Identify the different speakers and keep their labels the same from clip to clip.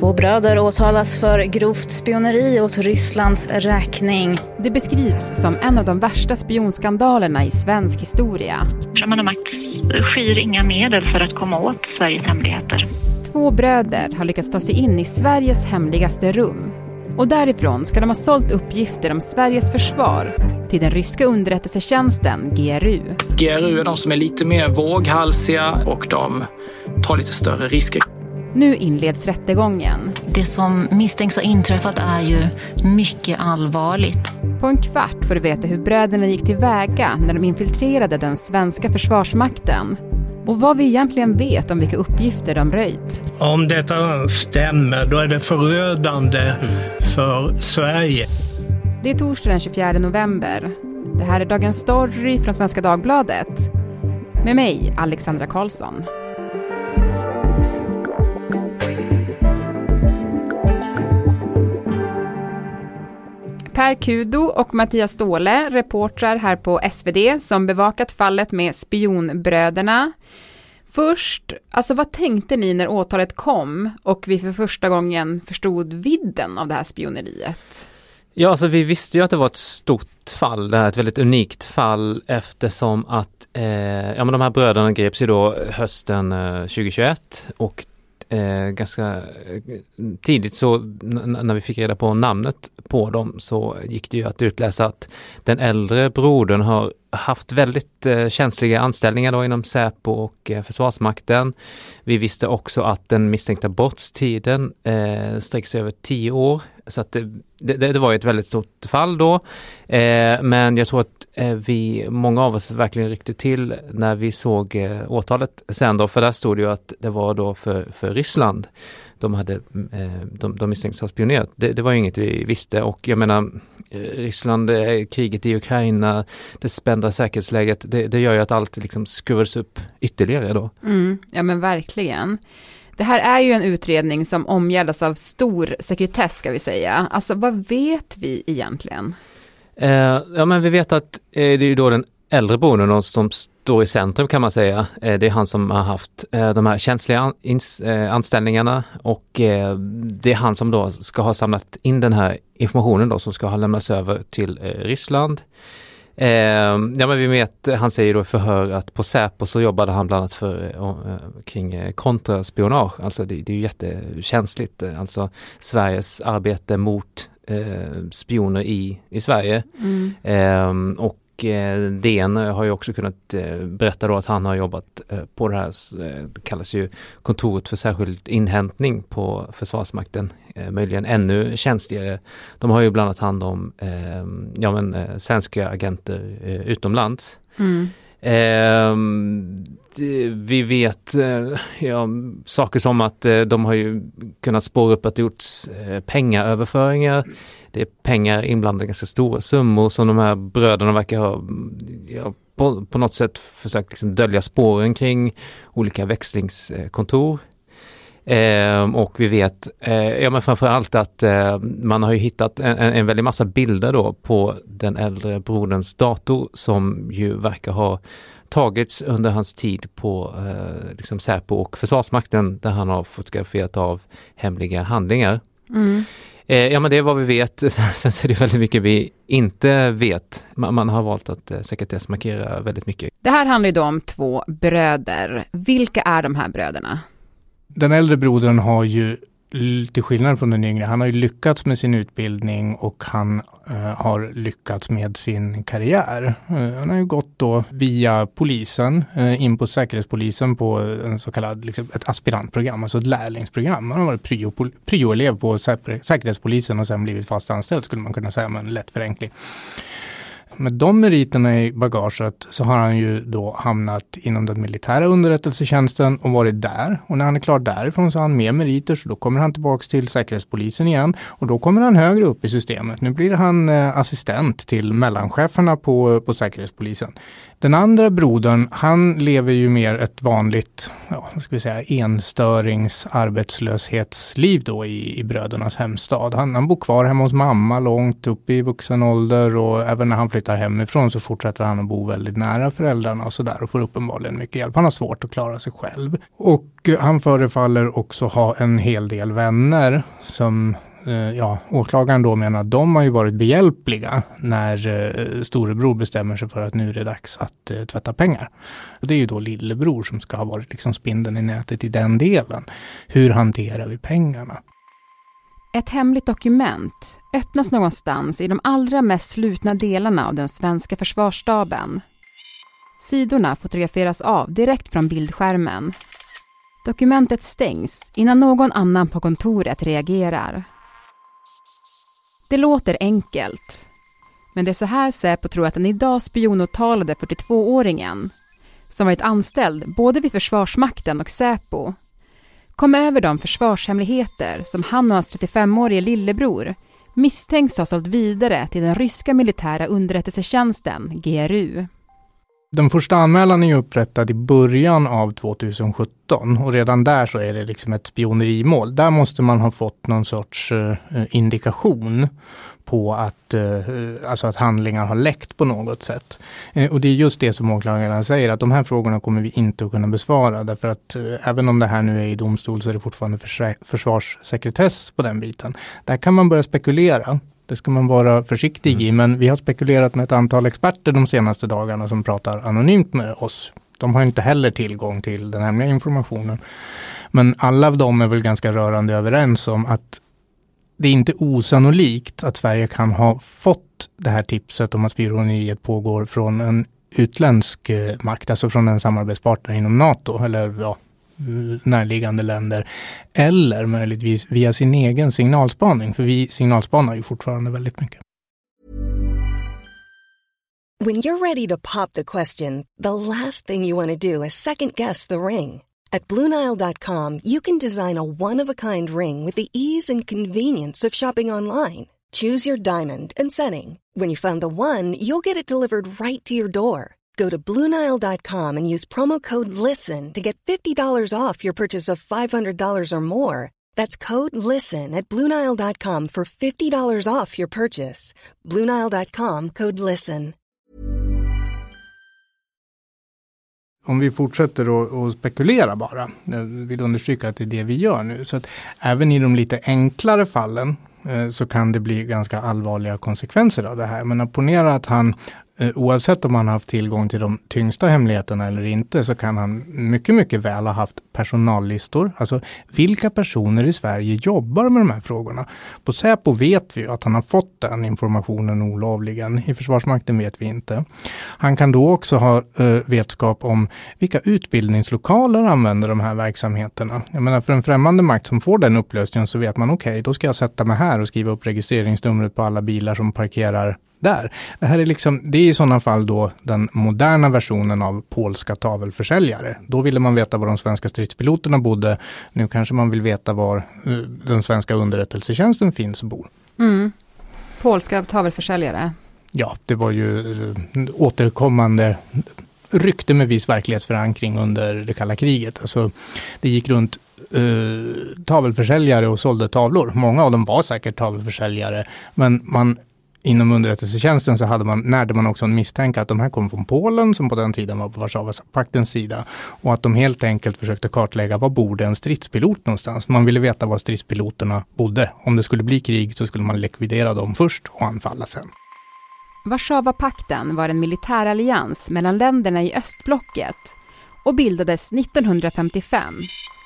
Speaker 1: Två bröder åtalas för grovt spioneri åt Rysslands räkning.
Speaker 2: Det beskrivs som en av de värsta spionskandalerna i svensk historia.
Speaker 3: Främmande makt skyr inga medel för att komma åt Sveriges hemligheter.
Speaker 2: Två bröder har lyckats ta sig in i Sveriges hemligaste rum. Och därifrån ska de ha sålt uppgifter om Sveriges försvar till den ryska underrättelsetjänsten GRU.
Speaker 4: GRU är de som är lite mer våghalsiga och de tar lite större risker.
Speaker 2: Nu inleds rättegången.
Speaker 5: Det som misstänks ha inträffat är ju mycket allvarligt.
Speaker 2: På en kvart får du veta hur bröderna gick tillväga när de infiltrerade den svenska försvarsmakten och vad vi egentligen vet om vilka uppgifter de röjt.
Speaker 6: Om detta stämmer, då är det förödande för Sverige.
Speaker 2: Det är torsdag den 24 november. Det här är Dagens Story från Svenska Dagbladet. Med mig, Alexandra Karlsson. Per Kudo och Mattias Ståhle, reportrar här på SvD som bevakat fallet med spionbröderna. Först, alltså vad tänkte ni när åtalet kom och vi för första gången förstod vidden av det här spioneriet?
Speaker 7: Ja, alltså vi visste ju att det var ett stort fall, det här ett väldigt unikt fall eftersom att eh, ja, men de här bröderna greps ju då hösten eh, 2021 och eh, ganska eh, tidigt så när vi fick reda på namnet på dem så gick det ju att utläsa att den äldre brodern har haft väldigt eh, känsliga anställningar då inom Säpo och eh, Försvarsmakten. Vi visste också att den misstänkta brottstiden eh, sträcks över tio år. Så att det, det, det var ett väldigt stort fall då. Eh, men jag tror att eh, vi, många av oss verkligen ryckte till när vi såg eh, åtalet sen då, för där stod det ju att det var då för, för Ryssland de hade eh, de, de misstänktes ha spionerat. Det, det var ju inget vi visste och jag menar eh, Ryssland, eh, kriget i Ukraina, det spända säkerhetsläget, det, det gör ju att allt liksom skruvas upp ytterligare då.
Speaker 2: Mm, ja men verkligen. Det här är ju en utredning som omgärdas av stor sekretess ska vi säga. Alltså vad vet vi egentligen?
Speaker 7: Eh, ja men vi vet att eh, det är ju då den äldre brodern som står i centrum kan man säga. Eh, det är han som har haft eh, de här känsliga eh, anställningarna och det är han som då ska ha samlat in den här informationen då som ska ha lämnats över till Ryssland. Ja men vi vet, han säger då i förhör att på Säpo så jobbade han bland annat för, kring kontraspionage, alltså det, det är ju jättekänsligt, alltså Sveriges arbete mot spioner i, i Sverige. Mm. och och eh, DN har ju också kunnat eh, berätta då att han har jobbat eh, på det här, det kallas ju kontoret för särskild inhämtning på Försvarsmakten, möjligen ännu känsligare. De har ju bland annat hand om ja, men, svenska agenter utomlands. Mm. Eh, vi vet eh, ja, saker som att eh, de har ju kunnat spåra upp att det gjorts pengaöverföringar det är pengar inblandade, ganska stora summor som de här bröderna verkar ha ja, på, på, något sätt försökt liksom dölja spåren kring olika växlingskontor. Eh, och vi vet, eh, ja men framförallt att eh, man har ju hittat en, en väldig massa bilder då på den äldre broderns dator som ju verkar ha tagits under hans tid på eh, liksom Säpo och Försvarsmakten där han har fotograferat av hemliga handlingar. Mm. Eh, ja men det är vad vi vet. Sen så är det väldigt mycket vi inte vet. Man, man har valt att eh, sekretessmarkera väldigt mycket.
Speaker 2: Det här handlar ju då om två bröder. Vilka är de här bröderna?
Speaker 6: Den äldre brodern har ju till skillnad från den yngre, han har ju lyckats med sin utbildning och han eh, har lyckats med sin karriär. Eh, han har ju gått då via polisen eh, in på säkerhetspolisen på en så kallad, liksom, ett aspirantprogram, alltså ett lärlingsprogram. Han har varit prioelev pryo på säkerhetspolisen och sen blivit fast anställd skulle man kunna säga med en lätt förenkling med de meriterna i bagaget så har han ju då hamnat inom den militära underrättelsetjänsten och varit där. Och när han är klar därifrån så har han mer meriter så då kommer han tillbaks till Säkerhetspolisen igen och då kommer han högre upp i systemet. Nu blir han eh, assistent till mellancheferna på, på Säkerhetspolisen. Den andra brodern, han lever ju mer ett vanligt, ja, vad ska vi säga, enstörings arbetslöshetsliv då i, i brödernas hemstad. Han, han bor kvar hemma hos mamma långt upp i vuxen ålder och även när han flyttar hemifrån så fortsätter han att bo väldigt nära föräldrarna och sådär och får uppenbarligen mycket hjälp. Han har svårt att klara sig själv. Och han förefaller också ha en hel del vänner som Eh, ja, åklagaren då menar att de har ju varit behjälpliga när eh, storebror bestämmer sig för att nu är det dags att eh, tvätta pengar. Och det är ju då lillebror som ska ha varit liksom spindeln i nätet i den delen. Hur hanterar vi pengarna?
Speaker 2: Ett hemligt dokument öppnas någonstans i de allra mest slutna delarna av den svenska försvarsstaben. Sidorna fotograferas av direkt från bildskärmen. Dokumentet stängs innan någon annan på kontoret reagerar. Det låter enkelt. Men det är så här Säpo tror att den idag spionåtalade 42-åringen, som varit anställd både vid Försvarsmakten och Säpo, kom över de försvarshemligheter som han och hans 35-årige lillebror misstänks ha sålt vidare till den ryska militära underrättelsetjänsten, GRU.
Speaker 6: Den första anmälan är upprättad i början av 2017 och redan där så är det liksom ett spionerimål. Där måste man ha fått någon sorts eh, indikation på att, eh, alltså att handlingar har läckt på något sätt. Eh, och det är just det som åklagaren säger, att de här frågorna kommer vi inte att kunna besvara. Därför att eh, även om det här nu är i domstol så är det fortfarande försvarssekretess på den biten. Där kan man börja spekulera. Det ska man vara försiktig mm. i, men vi har spekulerat med ett antal experter de senaste dagarna som pratar anonymt med oss. De har inte heller tillgång till den hemliga informationen. Men alla av dem är väl ganska rörande överens om att det är inte osannolikt att Sverige kan ha fått det här tipset om att spioneriet pågår från en utländsk eh, makt, alltså från en samarbetspartner inom NATO, eller ja, närliggande länder. Eller möjligtvis via sin egen signalspaning, för vi signalspanar ju fortfarande väldigt mycket.
Speaker 8: When you're ready to pop the question, the last thing you want to do is second guess the ring. At BlueNile.com you can design a one-of-a-kind ring with the ease and convenience of shopping online. Choose your diamond and setting. When you find the one, you'll get it delivered right to your door. Go to Bluenile.com and use promo code LISTEN to get $50 off your purchase of $500 or more. That's code LISTEN at Bluenile.com for $50 off your purchase. Bluenile.com code LISTEN.
Speaker 6: Om vi fortsätter att spekulera bara, jag vill understryka att det är det vi gör nu. Så att även i de lite enklare fallen eh, så kan det bli ganska allvarliga konsekvenser av det här. Men ponera att han Eh, oavsett om han haft tillgång till de tyngsta hemligheterna eller inte så kan han mycket, mycket väl ha haft personallistor. Alltså vilka personer i Sverige jobbar med de här frågorna? På Säpo vet vi att han har fått den informationen olovligen. I Försvarsmakten vet vi inte. Han kan då också ha uh, vetskap om vilka utbildningslokaler använder de här verksamheterna. Jag menar för en främmande makt som får den upplösningen så vet man okej, okay, då ska jag sätta mig här och skriva upp registreringsnumret på alla bilar som parkerar där. Det här är liksom, det är i sådana fall då den moderna versionen av polska tavelförsäljare. Då ville man veta var de svenska stridspiloterna bodde. Nu kanske man vill veta var eh, den svenska underrättelsetjänsten finns och bor.
Speaker 2: Mm. Polska tavelförsäljare.
Speaker 6: Ja, det var ju eh, återkommande rykte med viss verklighetsförankring under det kalla kriget. Alltså, det gick runt eh, tavelförsäljare och sålde tavlor. Många av dem var säkert tavelförsäljare, men man inom underrättelsetjänsten så hade man, närde man också en misstänka att de här kom från Polen som på den tiden var på Warszawapaktens sida och att de helt enkelt försökte kartlägga var borde en stridspilot någonstans. Man ville veta var stridspiloterna bodde. Om det skulle bli krig så skulle man likvidera dem först och anfalla sen.
Speaker 2: Warszawapakten var en militärallians mellan länderna i östblocket och bildades 1955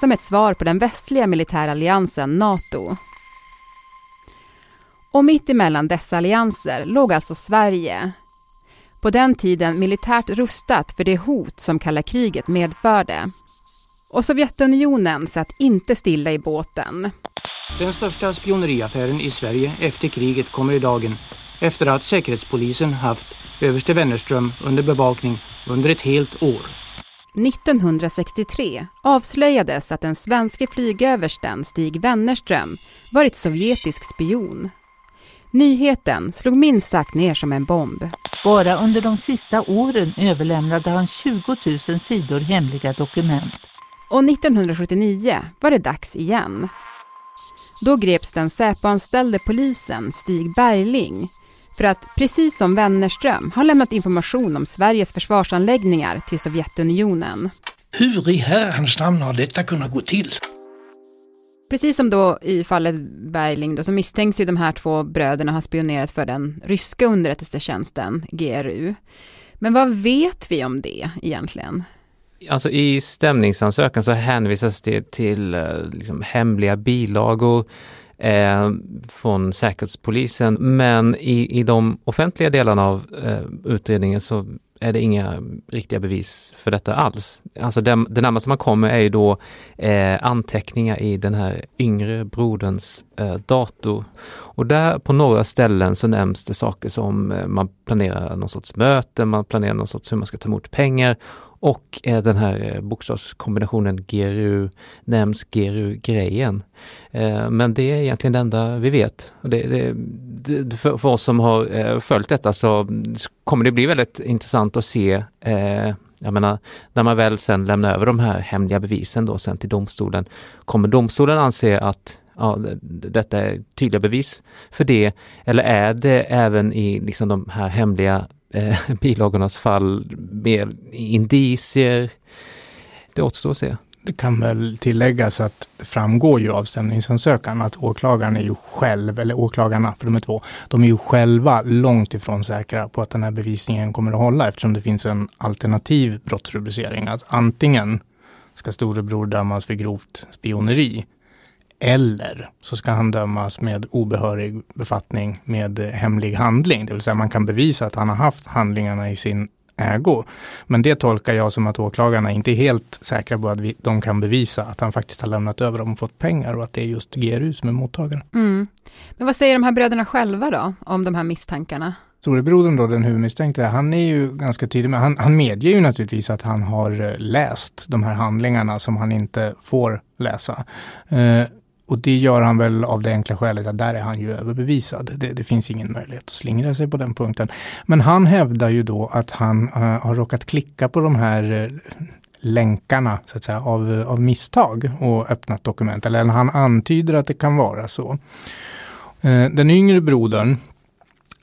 Speaker 2: som ett svar på den västliga militäralliansen NATO. Och mitt emellan dessa allianser låg alltså Sverige. På den tiden militärt rustat för det hot som kalla kriget medförde. Och Sovjetunionen satt inte stilla i båten.
Speaker 9: Den största spioneriaffären i Sverige efter kriget kommer i dagen efter att Säkerhetspolisen haft överste Wennerström under bevakning under ett helt år.
Speaker 2: 1963 avslöjades att den svenske flygöversten Stig Wennerström varit sovjetisk spion Nyheten slog minst sagt ner som en bomb.
Speaker 10: Bara under de sista åren överlämnade han 20 000 sidor hemliga dokument.
Speaker 2: Och 1979 var det dags igen. Då greps den Säpo-anställde polisen Stig Bergling för att, precis som Wennerström, ha lämnat information om Sveriges försvarsanläggningar till Sovjetunionen.
Speaker 11: Hur i herrans namn har detta kunnat gå till?
Speaker 2: Precis som då i fallet Bergling då, så misstänks ju de här två bröderna ha spionerat för den ryska underrättelsetjänsten, GRU. Men vad vet vi om det egentligen?
Speaker 7: Alltså i stämningsansökan så hänvisas det till eh, liksom, hemliga bilagor eh, från Säkerhetspolisen. Men i, i de offentliga delarna av eh, utredningen så är det inga riktiga bevis för detta alls. Alltså det, det närmaste man kommer är ju då eh, anteckningar i den här yngre broderns eh, dator. Och där på några ställen så nämns det saker som eh, man planerar någon sorts möte, man planerar någon sorts hur man ska ta emot pengar och eh, den här eh, bokstavskombinationen GRU nämns GRU-grejen. Eh, men det är egentligen det enda vi vet. Och det, det, det, för, för, oss som har eh, följt detta så kommer det bli väldigt intressant att se eh, jag menar, när man väl sen lämnar över de här hemliga bevisen då sen till domstolen, kommer domstolen anse att ja, detta är tydliga bevis för det? Eller är det även i liksom de här hemliga eh, bilagornas fall mer indicier. Det återstår att se.
Speaker 6: Det kan väl tilläggas att det framgår ju av stämningsansökan att åklagaren är ju själv, eller åklagarna, för de är två, de är ju själva långt ifrån säkra på att den här bevisningen kommer att hålla eftersom det finns en alternativ brottsrubricering. Att antingen ska storebror dömas för grovt spioneri eller så ska han dömas med obehörig befattning med hemlig handling. Det vill säga man kan bevisa att han har haft handlingarna i sin ägo. Men det tolkar jag som att åklagarna inte är helt säkra på att vi, de kan bevisa att han faktiskt har lämnat över dem och fått pengar och att det är just GRU som är mottagaren.
Speaker 2: Mm. Men vad säger de här bröderna själva då om de här misstankarna?
Speaker 6: Storebrodern då, den huvudmisstänkte, han är ju ganska tydlig med, han, han medger ju naturligtvis att han har eh, läst de här handlingarna som han inte får läsa. Eh, och det gör han väl av det enkla skälet att där är han ju överbevisad. Det, det, finns ingen möjlighet att slingra sig på den punkten. Men han hävdar ju då att han äh, har råkat klicka på de här uh, länkarna så att säga, av, av misstag och öppnat dokument. Eller han antyder att det kan vara så. Uh, den yngre brodern,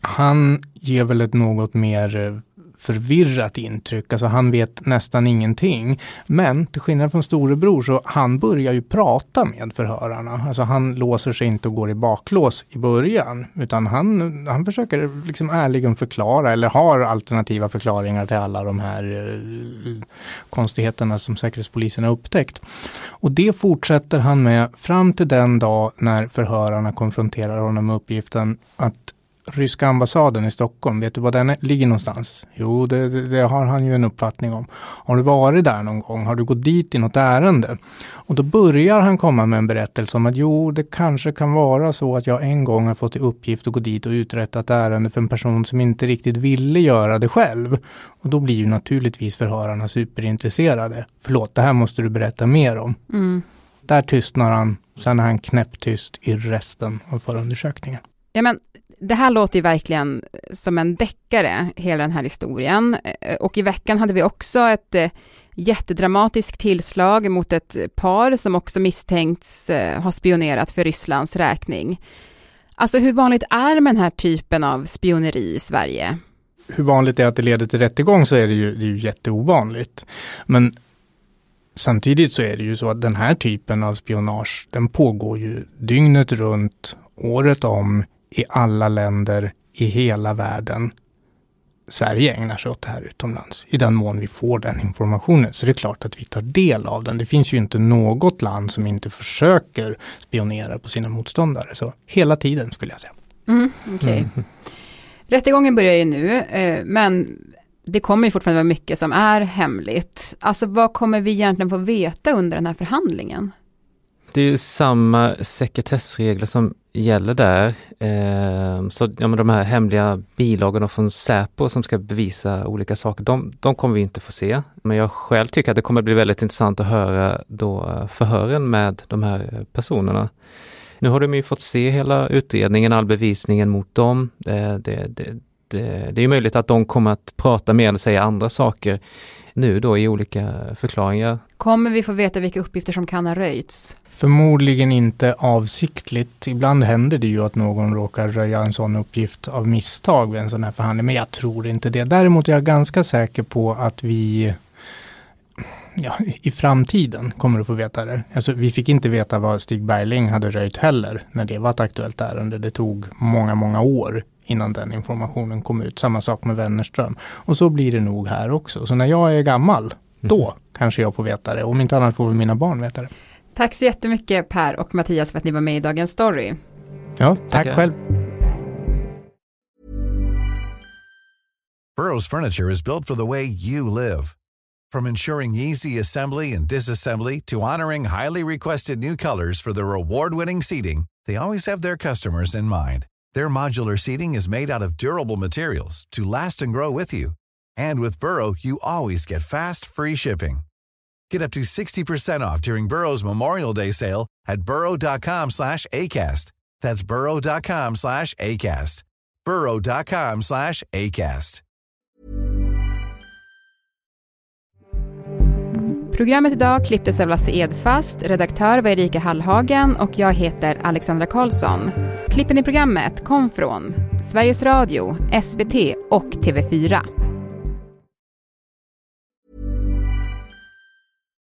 Speaker 6: han ger väl ett något mer förvirrat intryck. Alltså han vet nästan ingenting. Men till skillnad från storebror så han börjar ju prata med förhörarna. Alltså han låser sig inte och går i baklås i början. Utan han, han försöker liksom ärligen förklara eller har alternativa förklaringar till alla de här eh, konstigheterna som Säkerhetspolisen har upptäckt. Och det fortsätter han med fram till den dag när förhörarna konfronterar honom med uppgiften att ryska ambassaden i Stockholm, vet du var den ligger någonstans? Jo, det, det, har han ju en uppfattning om. Har du varit där någon gång? Har du gått dit i något ärende? Och då börjar han komma med en berättelse om att jo, det kanske kan vara så att jag en gång har fått i uppgift att gå dit och uträtta ett ärende för en person som inte riktigt ville göra det själv. Och då blir ju naturligtvis förhörarna superintresserade. Förlåt, det här måste du berätta mer om. Mm. Där tystnar han, sen är han knäpptyst i resten av förundersökningen.
Speaker 2: Ja, men det här låter ju verkligen som en deckare, hela den här historien. Eh, och i veckan hade vi också ett eh, jättedramatiskt tillslag mot ett par som också misstänkts eh, ha spionerat för Rysslands räkning. Alltså hur vanligt är det med den här typen av spioneri i Sverige?
Speaker 6: Hur vanligt det är att det leder till rättegång så är det ju, det är ju jätteovanligt. Men samtidigt så är det ju så att den här typen av spionage, den pågår ju dygnet runt, året om, i alla länder i hela världen. Sverige ägnar sig åt det här utomlands. I den mån vi får den informationen så det är klart att vi tar del av den. Det finns ju inte något land som inte försöker spionera på sina motståndare. Så hela tiden skulle jag säga.
Speaker 2: Mm, okay. mm. Rättegången börjar ju nu, eh, men det kommer ju fortfarande vara mycket som är hemligt. Alltså vad kommer vi egentligen få veta under den här förhandlingen?
Speaker 7: Det är ju samma sekretessregler som gäller där. Eh, så ja, men de här hemliga bilagorna från Säpo som ska bevisa olika saker, de, de kommer vi inte få se. Men jag själv tycker att det kommer bli väldigt intressant att höra då eh, förhören med de här personerna. Nu har de ju fått se hela utredningen, all bevisningen mot dem. Det, det, det, det, det är möjligt att de kommer att prata mer eller säga andra saker nu då i olika förklaringar.
Speaker 2: Kommer vi få veta vilka uppgifter som kan ha röjts?
Speaker 6: Förmodligen inte avsiktligt. Ibland händer det ju att någon råkar röja en sån uppgift av misstag vid en sån här förhandling. Men jag tror inte det. Däremot är jag ganska säker på att vi ja, i framtiden kommer att få veta det. Alltså, vi fick inte veta vad Stig Bergling hade röjt heller när det var ett aktuellt ärende. Det tog många, många år innan den informationen kom ut. Samma sak med Wennerström. Och så blir det nog här också. Så när jag är gammal, då mm. kanske jag får veta det. Om inte annat får mina barn veta det.
Speaker 2: Tack så jättemycket Per och Mattias för att ni var med i Dagens Story.
Speaker 6: Ja, tack Tackar. själv.
Speaker 12: Burrows furniture is built for the way you live. From ensuring easy assembly and disassembly to honoring highly requested new colors for their award-winning seating, they always have their customers in mind. Their modular seating is made out of durable materials to last and grow with you. And with Burrow, you always get fast, free shipping. Get up to 60% off during Burrow's Memorial Day sale at burrow.com slash ACAST. That's burrow.com slash ACAST. burrow.com slash ACAST.
Speaker 2: Programmet idag klipptes av Lasse Edfast, redaktör var Erika Hallhagen och jag heter Alexandra Karlsson. Klippen i programmet kom från Sveriges Radio, SVT och TV4.